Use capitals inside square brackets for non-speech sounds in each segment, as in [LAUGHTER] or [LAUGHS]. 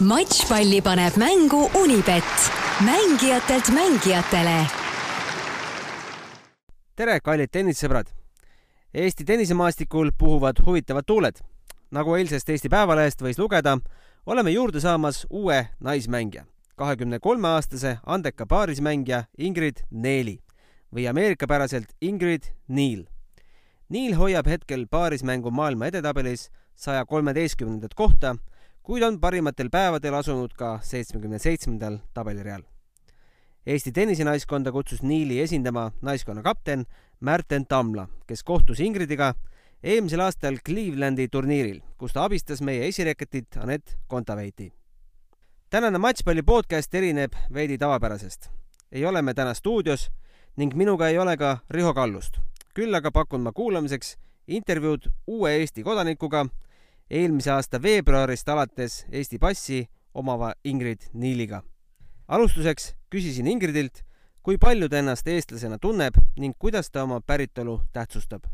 matšpalli paneb mängu Unibet, mängijatelt mängijatele. tere, kallid tennissõbrad! Eesti tennisemaastikul puhuvad huvitavad tuuled. nagu eilsest Eesti Päevalehest võis lugeda, oleme juurde saamas uue naismängija, kahekümne kolme aastase andeka paarismängija Ingrid Neeli või ameerikapäraselt Ingrid Neil. Neil hoiab hetkel paarismängu maailma edetabelis saja kolmeteistkümnendat kohta kuid on parimatel päevadel asunud ka seitsmekümne seitsmendal tabelireal. Eesti tennisenaiskonda kutsus Niili esindama naiskonna kapten Märten Tamla, kes kohtus Ingridiga eelmisel aastal Clevelandi turniiril, kus ta abistas meie esireketit Anett Kontaveiti. tänane Matšpalli podcast erineb veidi tavapärasest. ei ole me täna stuudios ning minuga ei ole ka Riho Kallust. küll aga pakun ma kuulamiseks intervjuud uue Eesti kodanikuga eelmise aasta veebruarist alates Eesti passi omava Ingrid Niiliga. alustuseks küsisin Ingridilt, kui palju ta ennast eestlasena tunneb ning kuidas ta oma päritolu tähtsustab.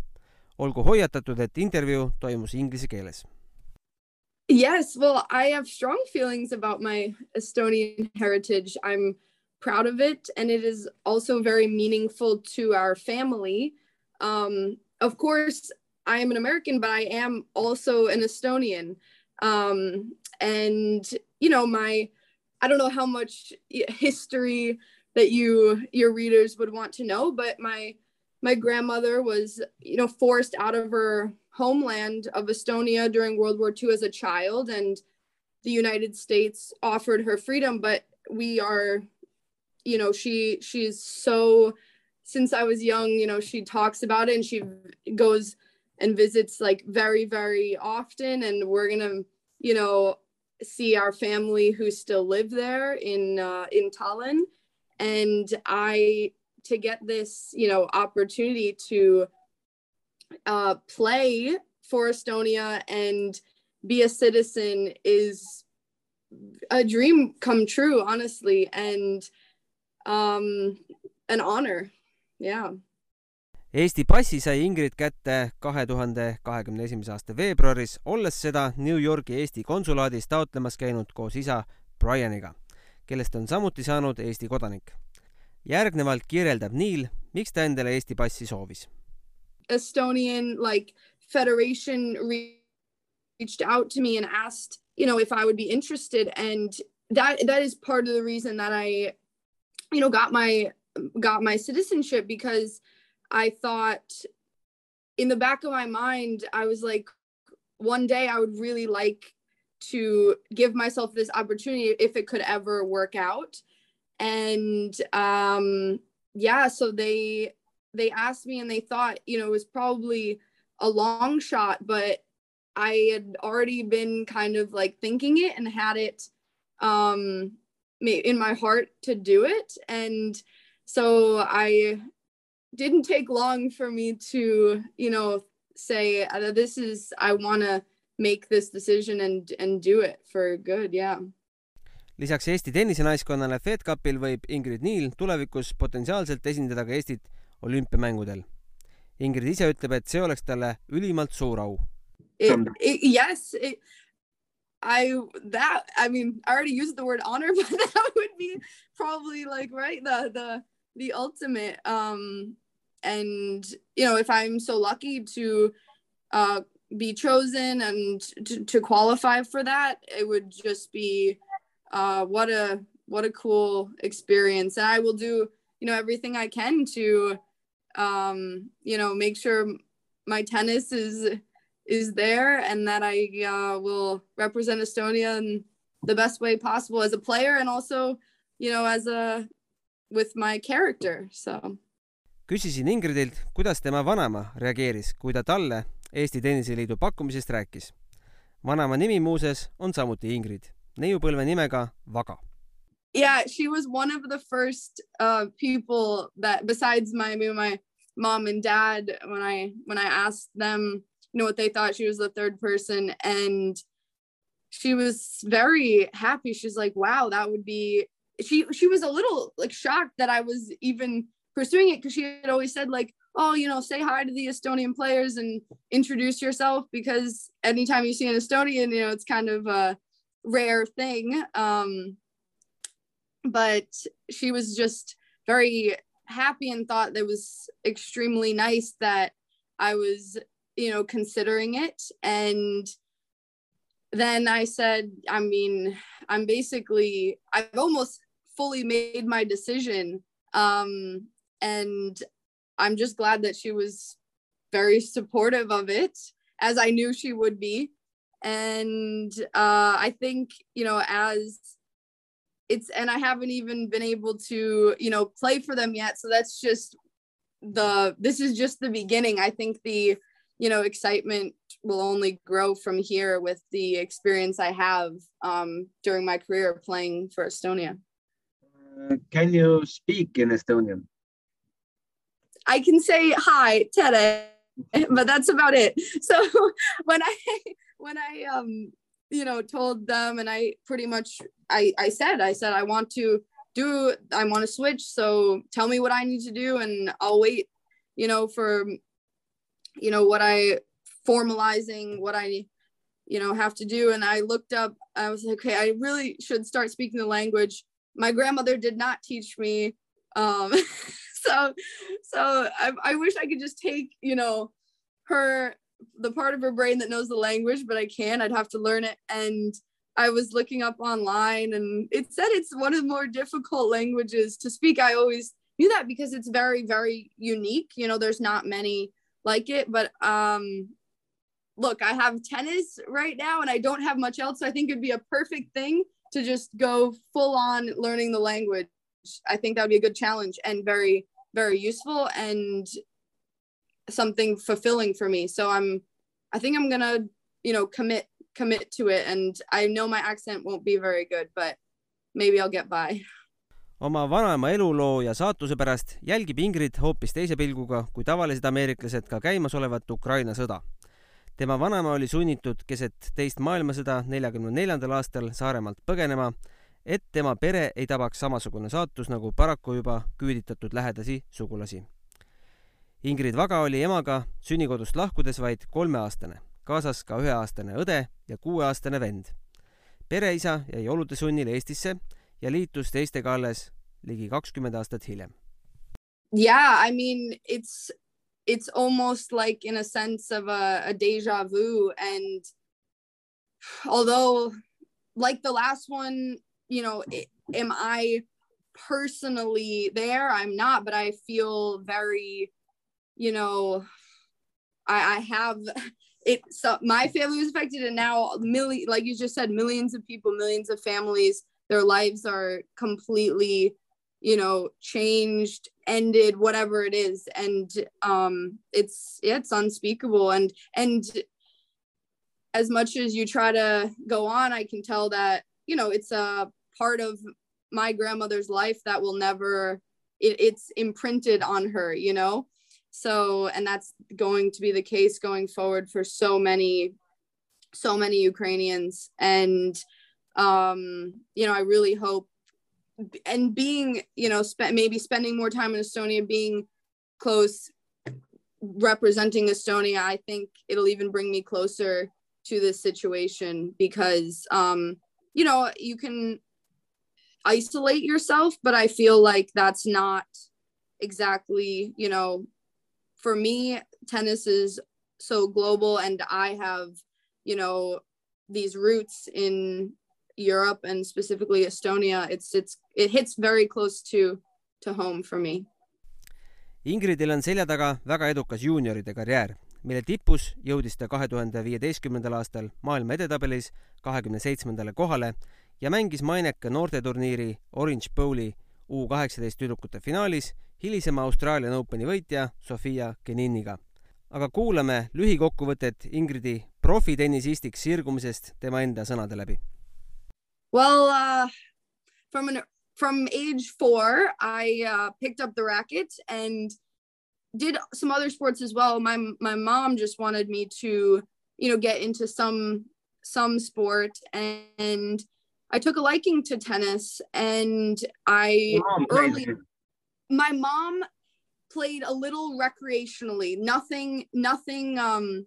olgu hoiatatud, et intervjuu toimus inglise keeles. Yes, well, I have strong feelings about my Estonian heritage. I'm proud of it, and it is also very meaningful to our family. Um, of course, I am an American, but I am also an Estonian. Um, and you know, my I don't know how much history that you your readers would want to know, but my my grandmother was you know forced out of her homeland of Estonia during World War II as a child, and the United States offered her freedom, but we are, you know, she she's so since I was young, you know, she talks about it and she goes and visits like very very often and we're gonna you know see our family who still live there in uh, in Tallinn. And I to get this you know opportunity to uh, play for Estonia and be a citizen is a dream come true honestly and um an honor. Yeah Eesti passi sai Ingrid kätte kahe tuhande kahekümne esimese aasta veebruaris, olles seda New Yorgi Eesti konsulaadis taotlemas käinud koos isa Brianiga, kellest on samuti saanud Eesti kodanik. järgnevalt kirjeldab Neil, miks ta endale Eesti passi soovis. Estonian like federation reached out to me and asked, you know, if I would be interested and that that is part of the reason that I you know got my got my citizenship because I thought in the back of my mind, I was like, one day I would really like to give myself this opportunity if it could ever work out. And um, yeah, so they they asked me and they thought, you know, it was probably a long shot, but I had already been kind of like thinking it and had it um in my heart to do it and so I didn't take long for me to, you know, say uh, this is I want to make this decision and and do it for good, yeah. lisaks Eesti tennisenaiskonnale Fed Cupil võib Ingrid Niil tulevikus potentsiaalselt esindada ka Eestit olümpiamängudel. Ingrid ise ütleb, et see oleks talle ülimalt suur au. Yes, it, I that I mean I already used the word honor, [LAUGHS] but that would be probably like right the the the ultimate um and you know if i'm so lucky to uh, be chosen and to, to, qualify for that it would just be uh, what a what a cool experience. And i will do you know everything i can to um, you know make sure my tennis is is there and that i uh, will represent estonia in the best way possible as a player and also you know as a with my character. So küsisin Ingridilt, kuidas tema vanaema reageeris, kui ta talle Eesti Tenniseliidu pakkumisest rääkis. vanaema nimi muuseas on samuti Ingrid, neiupõlve nimega Vaga. Yeah, she was one of the first uh, people that besides my my mom and dad when I when I asked them you know what they thought she was the third person and she was very happy she's like wow that would be she she was a little like shocked that I was even pursuing it because she had always said like oh you know say hi to the estonian players and introduce yourself because anytime you see an estonian you know it's kind of a rare thing. Um, but she was just very happy and thought that was extremely nice that I was, you know, considering it. And then I said, I mean, I'm basically, I've almost fully made my decision. Um, and I'm just glad that she was very supportive of it, as I knew she would be. And uh, I think, you know, as it's, and I haven't even been able to, you know, play for them yet. So that's just the, this is just the beginning. I think the, you know, excitement will only grow from here with the experience I have um, during my career playing for Estonia. Uh, can you speak in Estonian? I can say hi, Tere, [LAUGHS] but that's about it. So [LAUGHS] when I [LAUGHS] when I um you know told them and I pretty much I I said I said I want to do I want to switch so tell me what I need to do and I'll wait you know for you know what I formalizing what I you know have to do and I looked up I was like okay I really should start speaking the language my grandmother did not teach me um [LAUGHS] so so I, I wish I could just take you know her the part of her brain that knows the language but I can't I'd have to learn it and I was looking up online and it said it's one of the more difficult languages to speak I always knew that because it's very very unique you know there's not many like it. But um, look, I have tennis right now and I don't have much else. So I think it'd be a perfect thing to just go full on learning the language. I think that would be a good challenge and very, very useful and something fulfilling for me. So I'm, I think I'm gonna, you know, commit commit to it. And I know my accent won't be very good, but maybe I'll get by. [LAUGHS] oma vanaema eluloo ja saatuse pärast jälgib Ingrid hoopis teise pilguga kui tavalised ameeriklased ka käimasolevat Ukraina sõda. tema vanaema oli sunnitud keset teist maailmasõda neljakümne neljandal aastal Saaremaalt põgenema, et tema pere ei tabaks samasugune saatus nagu paraku juba küüditatud lähedasi sugulasi. Ingrid Vaga oli emaga sünnikodust lahkudes vaid kolmeaastane, kaasas ka üheaastane õde ja kuueaastane vend. pereisa jäi olude sunnil Eestisse ja liitus teistega alles ligi kakskümmend aastat hiljem. Yeah, I mean it's it's almost like in a sense of a, a deja vu and although like the last one you know am i personally there? I'm not but i feel very you know i i have [LAUGHS] it so my family was affected and now million like you just said millions of people millions of families their lives are completely you know changed ended whatever it is. And um it's yeah, it's unspeakable. And and as much as you try to go on i can tell that you know it's a part of my grandmother's life that will never it, it's imprinted on her you know? So and that's going to be the case going forward for so many so many ukrainians. And um, you know, I really hope and being, you know, spent maybe spending more time in Estonia, being close, representing Estonia, I think it'll even bring me closer to this situation because, um, you know, you can isolate yourself, but I feel like that's not exactly, you know, for me, tennis is so global and I have, you know, these roots in Europe and specifically Estonia, it's it's it hits very close to to home for me. Ingridil on selja taga väga edukas juunioride karjäär, mille tipus jõudis ta kahe tuhande viieteistkümnendal aastal maailma edetabelis kahekümne seitsmendale kohale ja mängis maineka noorteturniiri Orange Bowli U kaheksateist tüdrukute finaalis hilisema Austraalian Openi võitja Sofia Keniniga. aga kuulame lühikokkuvõtet Ingridi profitennisistiks sirgumisest tema enda sõnade läbi Well, uh, from an from age four, I uh, picked up the racket and did some other sports as well. My my mom just wanted me to, you know, get into some some sport, and I took a liking to tennis. And I early, my mom played a little recreationally, nothing nothing um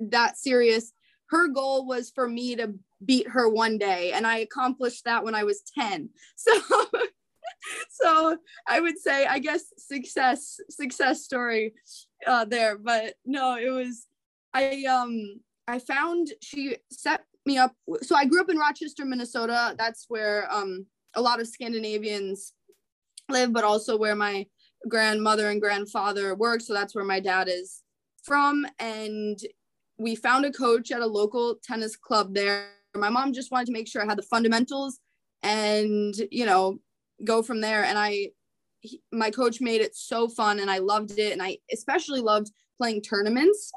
that serious her goal was for me to beat her one day and i accomplished that when i was 10 [LAUGHS] so so i would say i guess success success story uh there but no it was i um i found she set me up. So i grew up in rochester minnesota. That's where um a lot of scandinavians live but also where my grandmother and grandfather work. So that's where my dad is from. And we found a coach at a local tennis club there. My mom just wanted to make sure i had the fundamentals and you know go from there. And i he, my coach made it so fun and i loved it. And i especially loved playing tournaments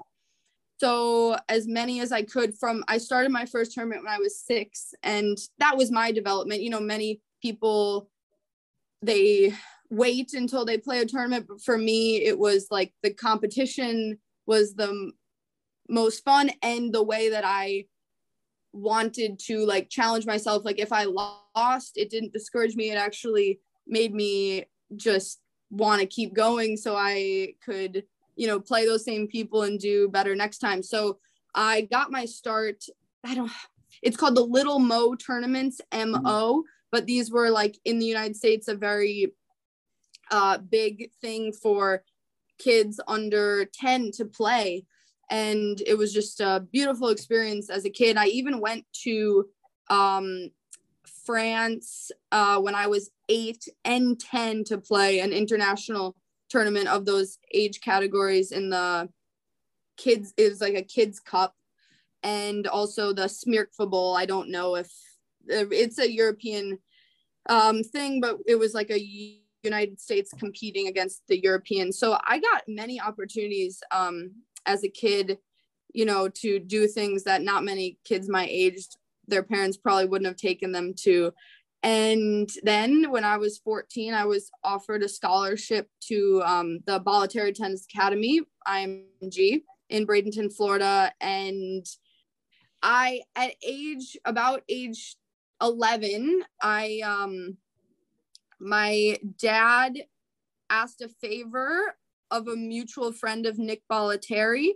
so as many as i could from i started my first tournament when i was six and that was my development. You know many people they wait until they play a tournament but for me it was like the competition was the most fun and the way that i wanted to like challenge myself. Like if i lost it didn't discourage me. It actually made me just want to keep going. So i could you know play those same people and do better next time so i got my start i don't it's called the little mo tournaments mo mm-hmm. but these were like in the united states a very uh, big thing for kids under 10 to play and it was just a beautiful experience as a kid. I even went to um, France uh, when I was eight and 10 to play an international tournament of those age categories in the kids, was like a kids cup and also the Smirkfa Bowl. I don't know if it's a European um, thing, but it was like a United States competing against the Europeans. So I got many opportunities um, as a kid, you know, to do things that not many kids my age, their parents probably wouldn't have taken them to. And then when I was 14, I was offered a scholarship to um, the Bollettieri Tennis Academy, IMG, in Bradenton, Florida. And I, at age, about age 11, I, um, my dad asked a favor of a mutual friend of Nick Bollettieri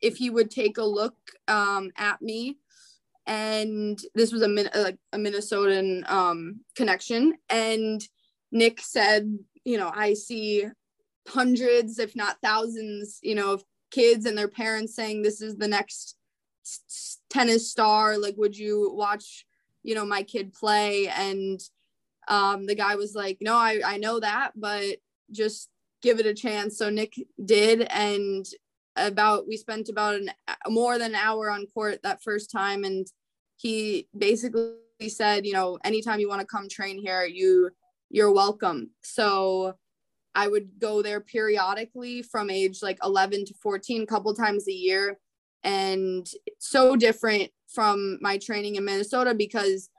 if he would take a look um, at me. And this was a, a, a Minnesotan um, connection. And Nick said, you know, I see hundreds, if not thousands, you know, of kids and their parents saying this is the next tennis star. Like, would you watch, you know, my kid play? And um, the guy was like, no, I, I know that, but just give it a chance. So Nick did, and about we spent about an more than an hour on court that first time, and he basically said, you know, anytime you want to come train here, you you're welcome. So I would go there periodically from age like 11 to 14, a couple times a year, and so different from my training in Minnesota because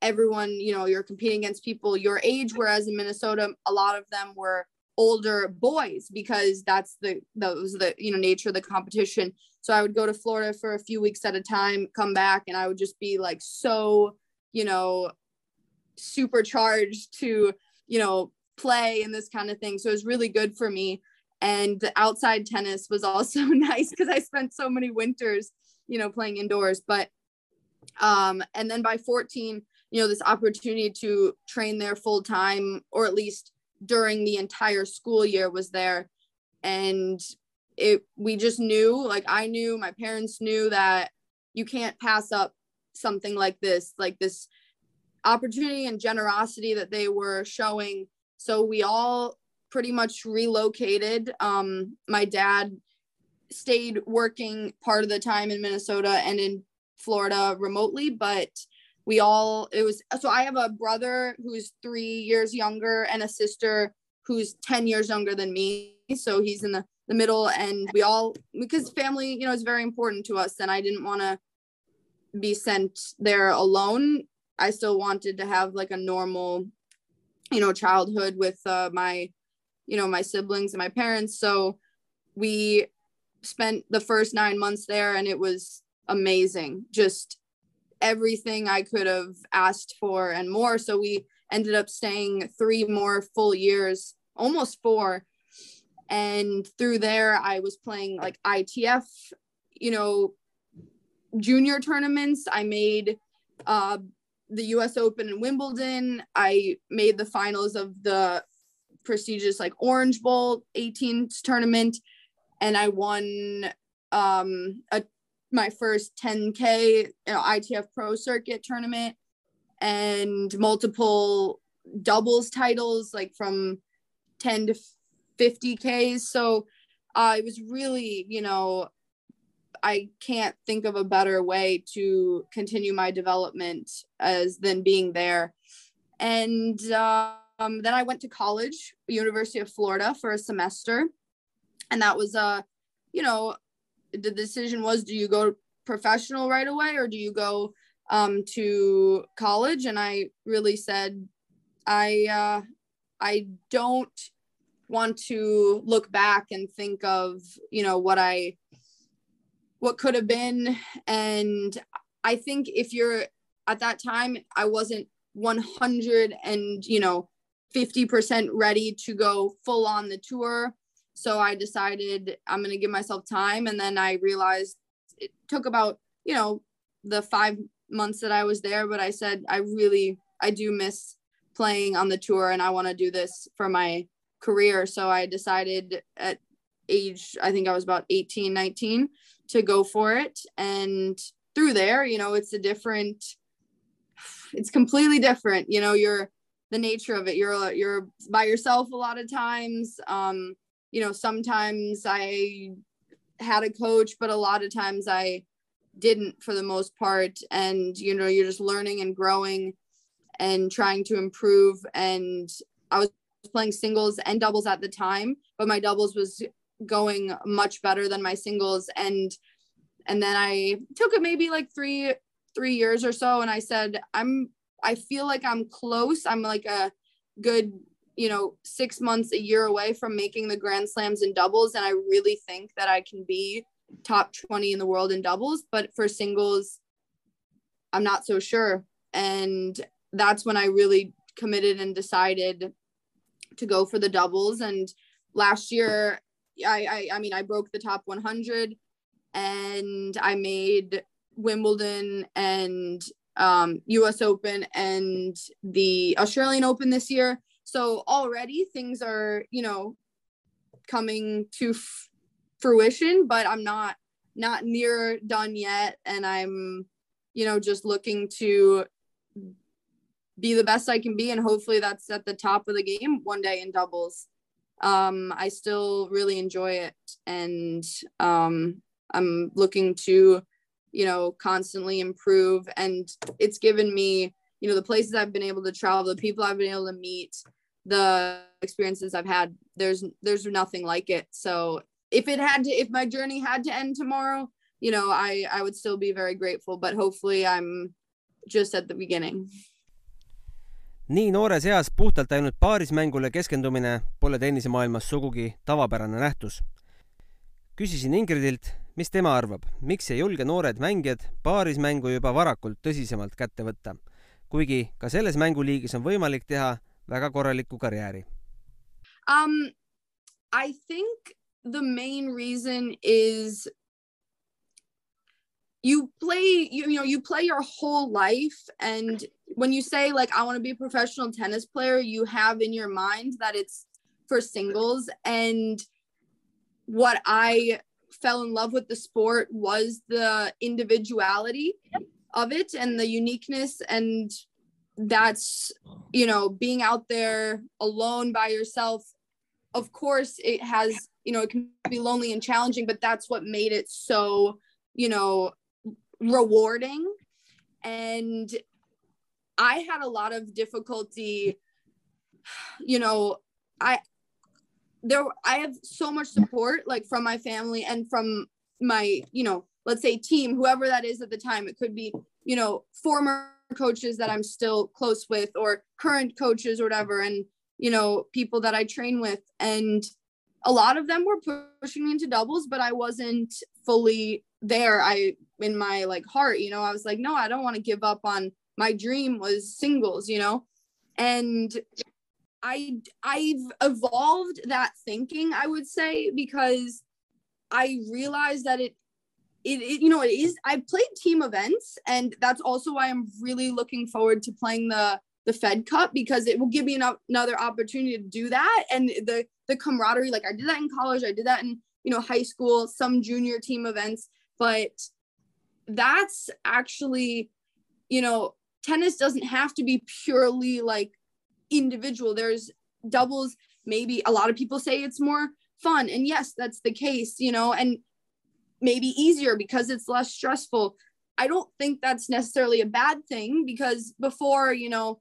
everyone, you know, you're competing against people your age, whereas in Minnesota, a lot of them were older boys because that's the that was the you know nature of the competition. So i would go to florida for a few weeks at a time come back and i would just be like so you know supercharged to you know play and this kind of thing. So it was really good for me. And the outside tennis was also [LAUGHS] nice because i spent so many winters you know playing indoors. But um and then by 14 you know this opportunity to train there full time or at least during the entire school year was there. And it we just knew like i knew my parents knew that you can't pass up something like this like this opportunity and generosity that they were showing. So we all pretty much relocated. Um my dad stayed working part of the time in minnesota and in florida remotely but we all it was so i have a brother who's three years younger and a sister who's 10 years younger than me. So he's in the, the middle and we all because family you know is very important to us and i didn't want to be sent there alone. I still wanted to have like a normal you know childhood with uh, my you know my siblings and my parents. So we spent the first nine months there and it was amazing. Just everything I could have asked for and more. So we ended up staying three more full years, almost four. And through there, I was playing like ITF, you know, junior tournaments. I made uh, the US Open and Wimbledon. I made the finals of the prestigious like Orange Bowl 18 tournament and I won um a my first 10k you know, ITF Pro Circuit tournament and multiple doubles titles like from 10 to 50 Ks. So uh, it was really, you know, I can't think of a better way to continue my development as than being there. And um, then I went to college, University of Florida, for a semester, and that was a, you know, the decision was: do you go professional right away, or do you go um, to college? And I really said, I uh, I don't want to look back and think of you know what I what could have been and I think if you're at that time I wasn't 100 and you know 50% ready to go full on the tour so I decided I'm going to give myself time and then I realized it took about you know the 5 months that I was there but I said I really I do miss playing on the tour and I want to do this for my career. So I decided at age, I think I was about 18, 19 to go for it. And through there, you know, it's a different, it's completely different. You know, you're the nature of it. You're, you're by yourself a lot of times. Um, you know, sometimes I had a coach, but a lot of times I didn't for the most part. And, you know, you're just learning and growing and trying to improve. And I was playing singles and doubles at the time, but my doubles was going much better than my singles. And and then I took it maybe like three three years or so, and I said I'm I feel like I'm close. I'm like a good you know six months a year away from making the grand slams in doubles and i really think that i can be top 20 in the world in doubles but for singles i'm not so sure and that's when I really committed and decided to go for the doubles. And last year, I, I, I mean, I broke the top 100 and I made Wimbledon and um, US Open and the Australian Open this year. So already things are, you know, coming to f- fruition, but I'm not not near done yet and I'm you know just looking to be the best I can be. And hopefully that's at the top of the game one day in doubles. Um, I still really enjoy it. And um, I'm looking to, you know, constantly improve. And it's given me, you know, the places I've been able to travel, the people I've been able to meet, the experiences I've had, there's there's nothing like it. So if it had to if my journey had to end tomorrow, you know, I I would still be very grateful. But hopefully I'm just at the beginning nii noores eas puhtalt ainult paarismängule keskendumine pole tennisemaailmas sugugi tavapärane nähtus. küsisin Ingridilt, mis tema arvab, miks ei julge noored mängijad paarismängu juba varakult tõsisemalt kätte võtta, kuigi ka selles mänguliigis on võimalik teha väga korralikku karjääri um,? I think the main reason is you play you, you know you play your whole life and when you say like I want to be a professional tennis player, you have in your mind that it's for singles and what I fell in love with the sport was the individuality of it and the uniqueness and that's you know being out there alone by yourself of course it has you know it can be lonely and challenging but that's what made it so you know rewarding and I had a lot of difficulty, you know, I there I have so much support like from my family and from my, you know, let's say team, whoever that is at the time. It could be, you know, former coaches that I'm still close with or current coaches or whatever and you know, people that I train with and a lot of them were pushing me into doubles, but I wasn't fully there. I in my like heart, you know, I was like, no, I don't want to give up on my dream was singles you know and i i've evolved that thinking i would say because i realized that it it, it, you know it is i've played team events and that's also why i'm really looking forward to playing the the fed cup because it will give me an, another opportunity to do that. And the the camaraderie like i did that in college i did that in you know high school some junior team events. But that's actually you know tennis doesn't have to be purely like individual. There's doubles maybe a lot of people say it's more fun. And yes that's the case you know and maybe easier because it's less stressful. I don't think that's necessarily a bad thing because before you know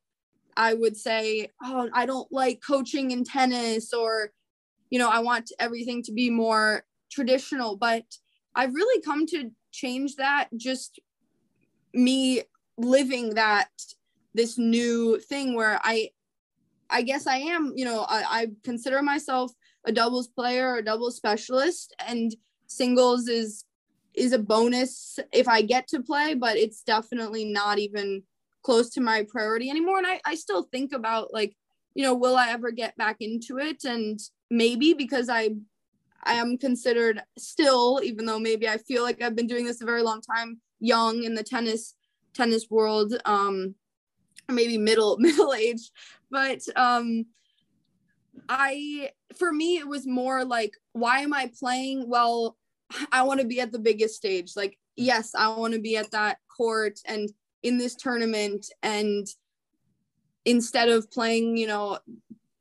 i would say oh i don't like coaching in tennis or you know i want everything to be more traditional. But i've really come to change that just me living that this new thing where i i guess i am you know i, I consider myself a doubles player or doubles specialist. And singles is is a bonus if i get to play but it's definitely not even close to my priority anymore. And i, I still think about like you know will i ever get back into it? And maybe because i i am considered still even though maybe i feel like i've been doing this a very long time young in the tennis tennis world um maybe middle [LAUGHS] middle age. But um i for me it was more like why am i playing? Well i want to be at the biggest stage. Like yes i want to be at that court and in this tournament and instead of playing you know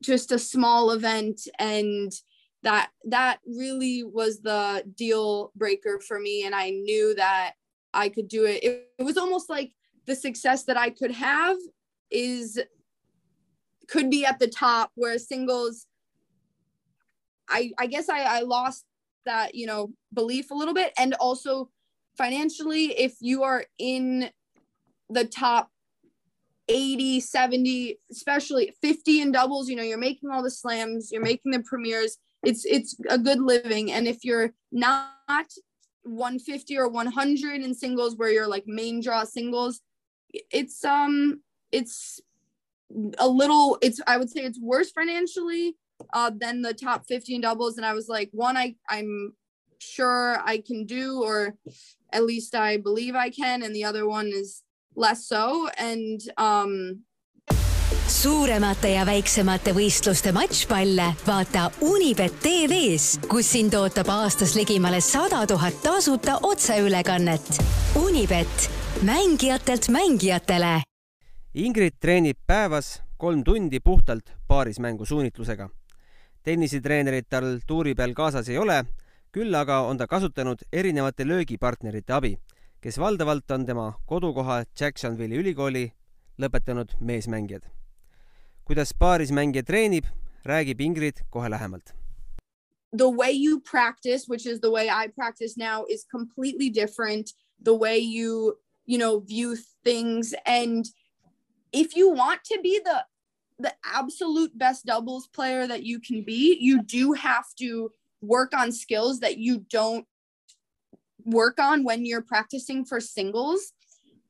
just a small event and that that really was the deal breaker for me and i knew that i could do it it, it was almost like the success that i could have is could be at the top where singles i i guess i i lost that you know belief a little bit. And also financially if you are in the top 80 70 especially 50 in doubles you know you're making all the slams you're making the premieres it's it's a good living. And if you're not 150 or 100 in singles where you're like main draw singles it's um it's a little it's i would say it's worse financially uh than the top 15 doubles and i was like one i i'm sure i can do or at least i believe i can and the other one is less so and um suuremate ja väiksemate võistluste matšpalle vaata Unibet tv-s, kus sind ootab aastas ligimale sada tuhat tasuta otseülekannet. Unibet, mängijatelt mängijatele. Ingrid treenib päevas kolm tundi puhtalt paarismängu suunitlusega. Tennisetreenerit tal tuuri peal kaasas ei ole, küll aga on ta kasutanud erinevate löögipartnerite abi kes valdavalt on tema kodukoha Jacksonville'i ülikooli lõpetanud meesmängijad. kuidas paarismängija treenib, räägib Ingrid kohe lähemalt. The way you practice, which is the way I practice now, is completely different. The way you, you know, view things. And if you want to be the the absolute best doubles player that you can be, you do have to work on skills that you don't work on when you're practicing for singles.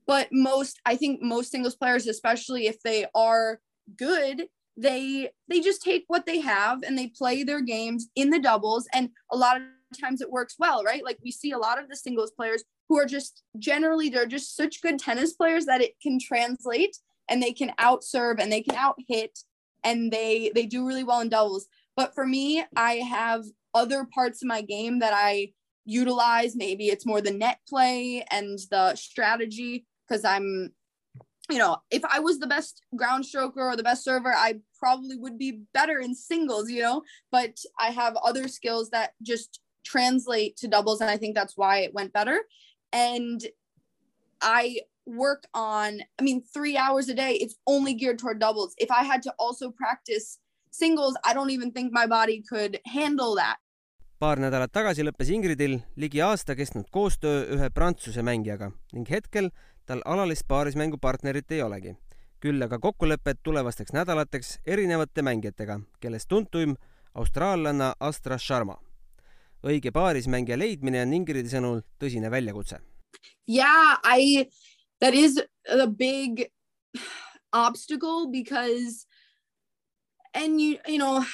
But most, I think most singles players, especially if they are good, they they just take what they have and they play their games in the doubles. And a lot of times it works well, right? Like we see a lot of the singles players who are just generally they're just such good tennis players that it can translate and they can out serve and they can out hit and they they do really well in doubles. But for me, I have other parts of my game that I utilize. Maybe it's more the net play and the strategy because I'm, you know, if I was the best ground stroker or the best server, I probably would be better in singles, you know, but I have other skills that just translate to doubles. And I think that's why it went better. And I work on, I mean, three hours a day, it's only geared toward doubles. If I had to also practice singles, I don't even think my body could handle that. paar nädalat tagasi lõppes Ingridil ligi aasta kestnud koostöö ühe Prantsuse mängijaga ning hetkel tal alalist paarismängu partnerit ei olegi. küll aga kokkulepped tulevasteks nädalateks erinevate mängijatega, kellest tuntuim austraallanna Astra Sharma. õige paarismängija leidmine on Ingridi sõnul tõsine väljakutse. Yeah, I, that is a big obstacle because and you, you know,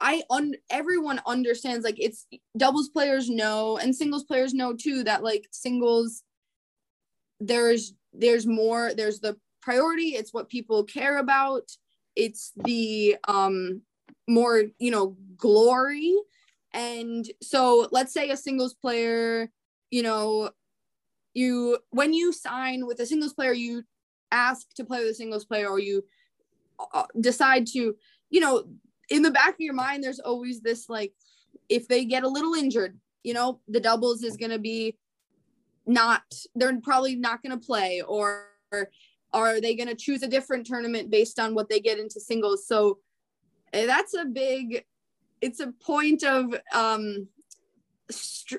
I un everyone understands like it's doubles players know and singles players know too that like singles there's there's more there's the priority it's what people care about it's the um more you know glory. And so let's say a singles player you know you when you sign with a singles player you ask to play with a singles player or you uh, decide to you know in the back of your mind there's always this like if they get a little injured you know the doubles is going to be not they're probably not going to play or are they going to choose a different tournament based on what they get into singles? So eh, that's a big it's a point of um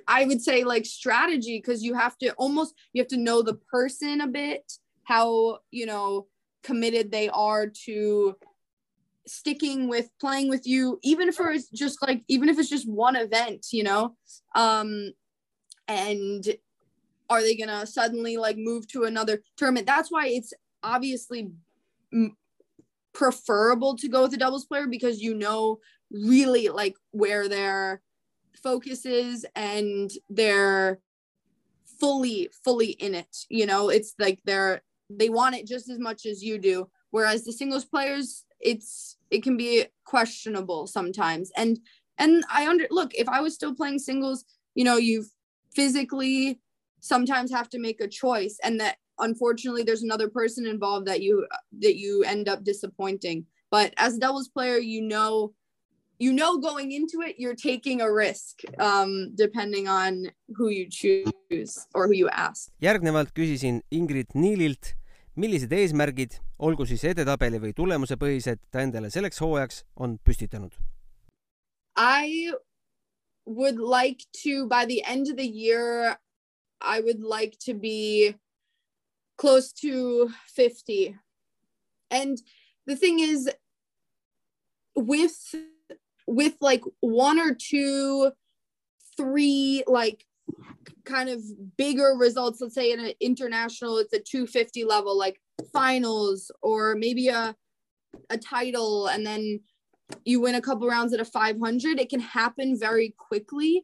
I would say like strategy because you have to almost you have to know the person a bit how you know committed they are to sticking with playing with you even if it's just like even if it's just one event you know? Um and are they gonna suddenly like move to another tournament? That's why it's obviously preferable to go with a doubles player because you know really like where their focus is and they're fully fully in it you know? It's like they're they want it just as much as you do. Whereas the singles players it's it can be questionable sometimes. And and i under look if i was still playing singles you know you physically sometimes have to make a choice and that unfortunately there's another person involved that you that you end up disappointing. But as a doubles player you know you know going into it you're taking a risk um, depending on who you choose or who you ask. järgnevalt küsisin Ingrid Niililt, millised eesmärgid, olgu siis edetabeli või tulemusepõhised, ta endale selleks hooajaks on püstitanud? I would like to by the end of the year I would like to be close to 50. And the thing is with with like one or two three like kind of bigger results let's say in an international it's a 250 level like finals or maybe a a title and then you win a couple rounds at a 500 it can happen very quickly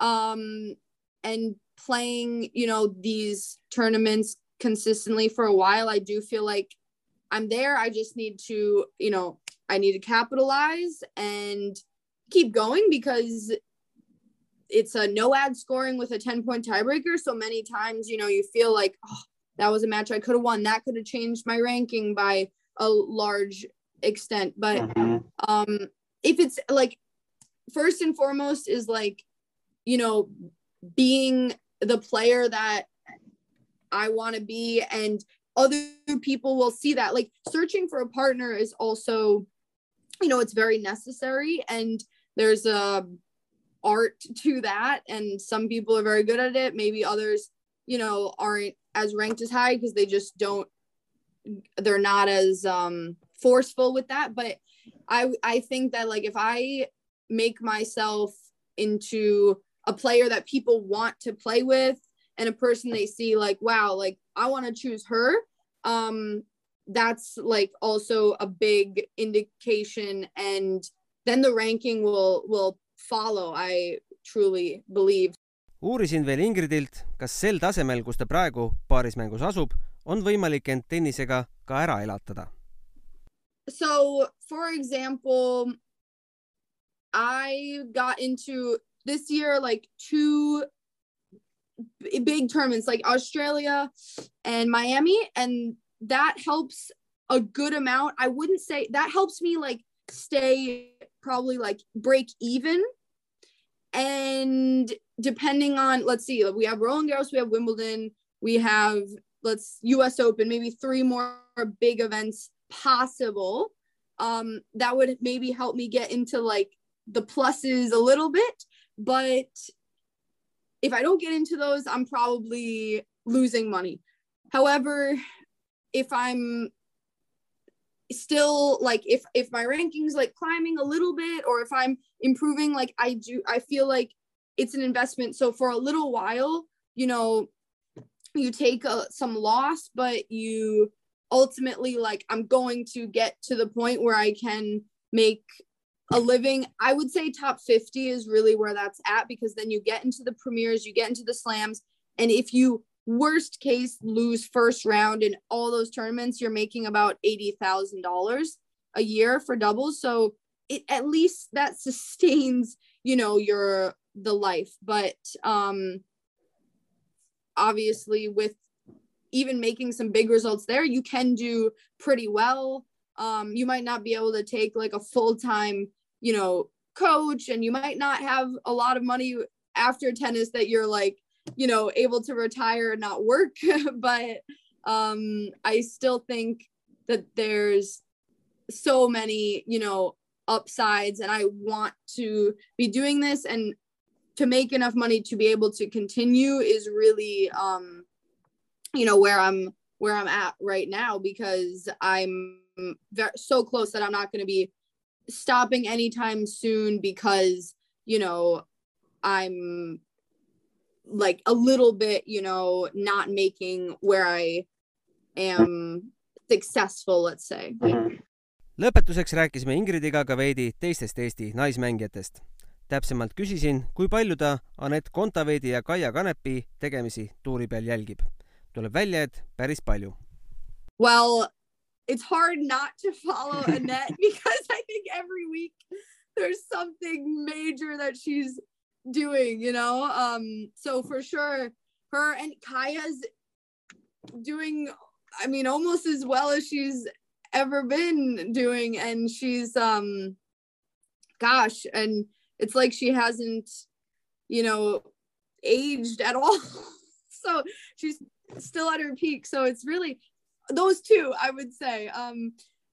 um and playing you know these tournaments consistently for a while i do feel like i'm there i just need to you know I need to capitalize and keep going because it's a no ad scoring with a 10 point tiebreaker. So many times, you know, you feel like, oh, that was a match I could have won. That could have changed my ranking by a large extent. But mm-hmm. um, if it's like, first and foremost, is like, you know, being the player that I want to be and other people will see that. Like, searching for a partner is also you know it's very necessary and there's a art to that. And some people are very good at it. Maybe others you know aren't as ranked as high because they just don't they're not as um forceful with that. But i i think that like if i make myself into a player that people want to play with and a person they see like wow like i want to choose her um that's like also a big indication and then the ranking will will follow i truly believe uurisin veel Ingridilt, kas sel tasemel, kus ta praegu paarismängus asub, on võimalik end tennisega ka ära elatada. So for example, I got into this year like two big tournaments like Australia and Miami and that helps a good amount. I wouldn't say that helps me like stay probably like break even. And depending on, let's see, we have Roland Garros, we have Wimbledon, we have let's US Open, maybe three more big events possible. Um, that would maybe help me get into like the pluses a little bit. But if I don't get into those, I'm probably losing money. However, if I'm still like if if my rankings like climbing a little bit or if I'm improving like I do I feel like it's an investment so for a little while you know you take a, some loss but you ultimately like I'm going to get to the point where I can make a living. I would say top 50 is really where that's at because then you get into the premieres, you get into the slams. And if you worst case lose first round in all those tournaments, you're making about $80,000 a year for doubles. So it at least that [LAUGHS] sustains, you know, your the life. But um obviously with even making some big results there, you can do pretty well. Um, you might not be able to take like a full-time, you know, coach, and you might not have a lot of money after tennis that you're like, you know, able to retire and not work. [LAUGHS] but um, I still think that there's so many, you know, upsides, and I want to be doing this and to make enough money to be able to continue is really um you know where i'm where i'm at right now because i'm very, so close that i'm not going to be stopping anytime soon because you know i'm like a little bit you know not making where i am successful let's say lõpetuseks rääkisime Ingridiga ka veidi teistest Eesti naismängijatest täpsemalt küsisin, kui palju ta Anett Kontaveidi ja Kaia Kanepi tegemisi tuuri peal jälgib. tuleb välja, et päris palju. Well, it's hard not to follow [LAUGHS] Annette because I think every week there's something major that she's doing, you know? Um, so for sure, her and Kaia's doing, I mean, almost as well as she's ever been doing. And she's, um, gosh, and it's like she hasn't, you know, aged at all. [LAUGHS] so she's still at her peak. So it's really those two, I would say. Um,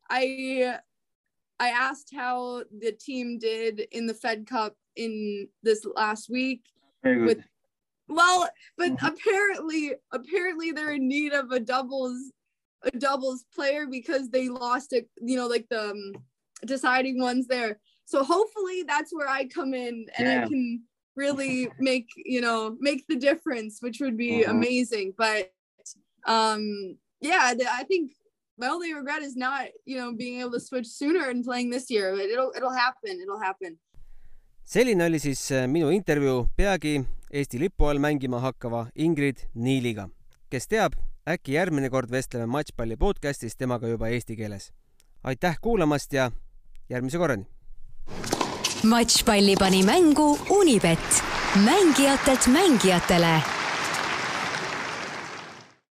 I I asked how the team did in the Fed Cup in this last week. With well, but mm-hmm. apparently, apparently they're in need of a doubles, a doubles player because they lost it. You know, like the um, deciding ones there. So hopefully that's where I come in and yeah. I can really [LAUGHS] make, you know, make the difference, which would be mm-hmm. amazing. But um yeah, I think my only regret is not, you know, being able to switch sooner and playing this year. But it'll it'll happen. It'll happen. Selline oli siis äh, minu intervjuu peagi Eesti lipu all mängima hakkava Ingrid Niiliga. kes teab, äkki järgmine kord vestleme Matšpalli podcastis temaga juba eesti keeles. aitäh kuulamast ja järgmise korrani! matšpalli pani mängu Unibet, mängijatelt mängijatele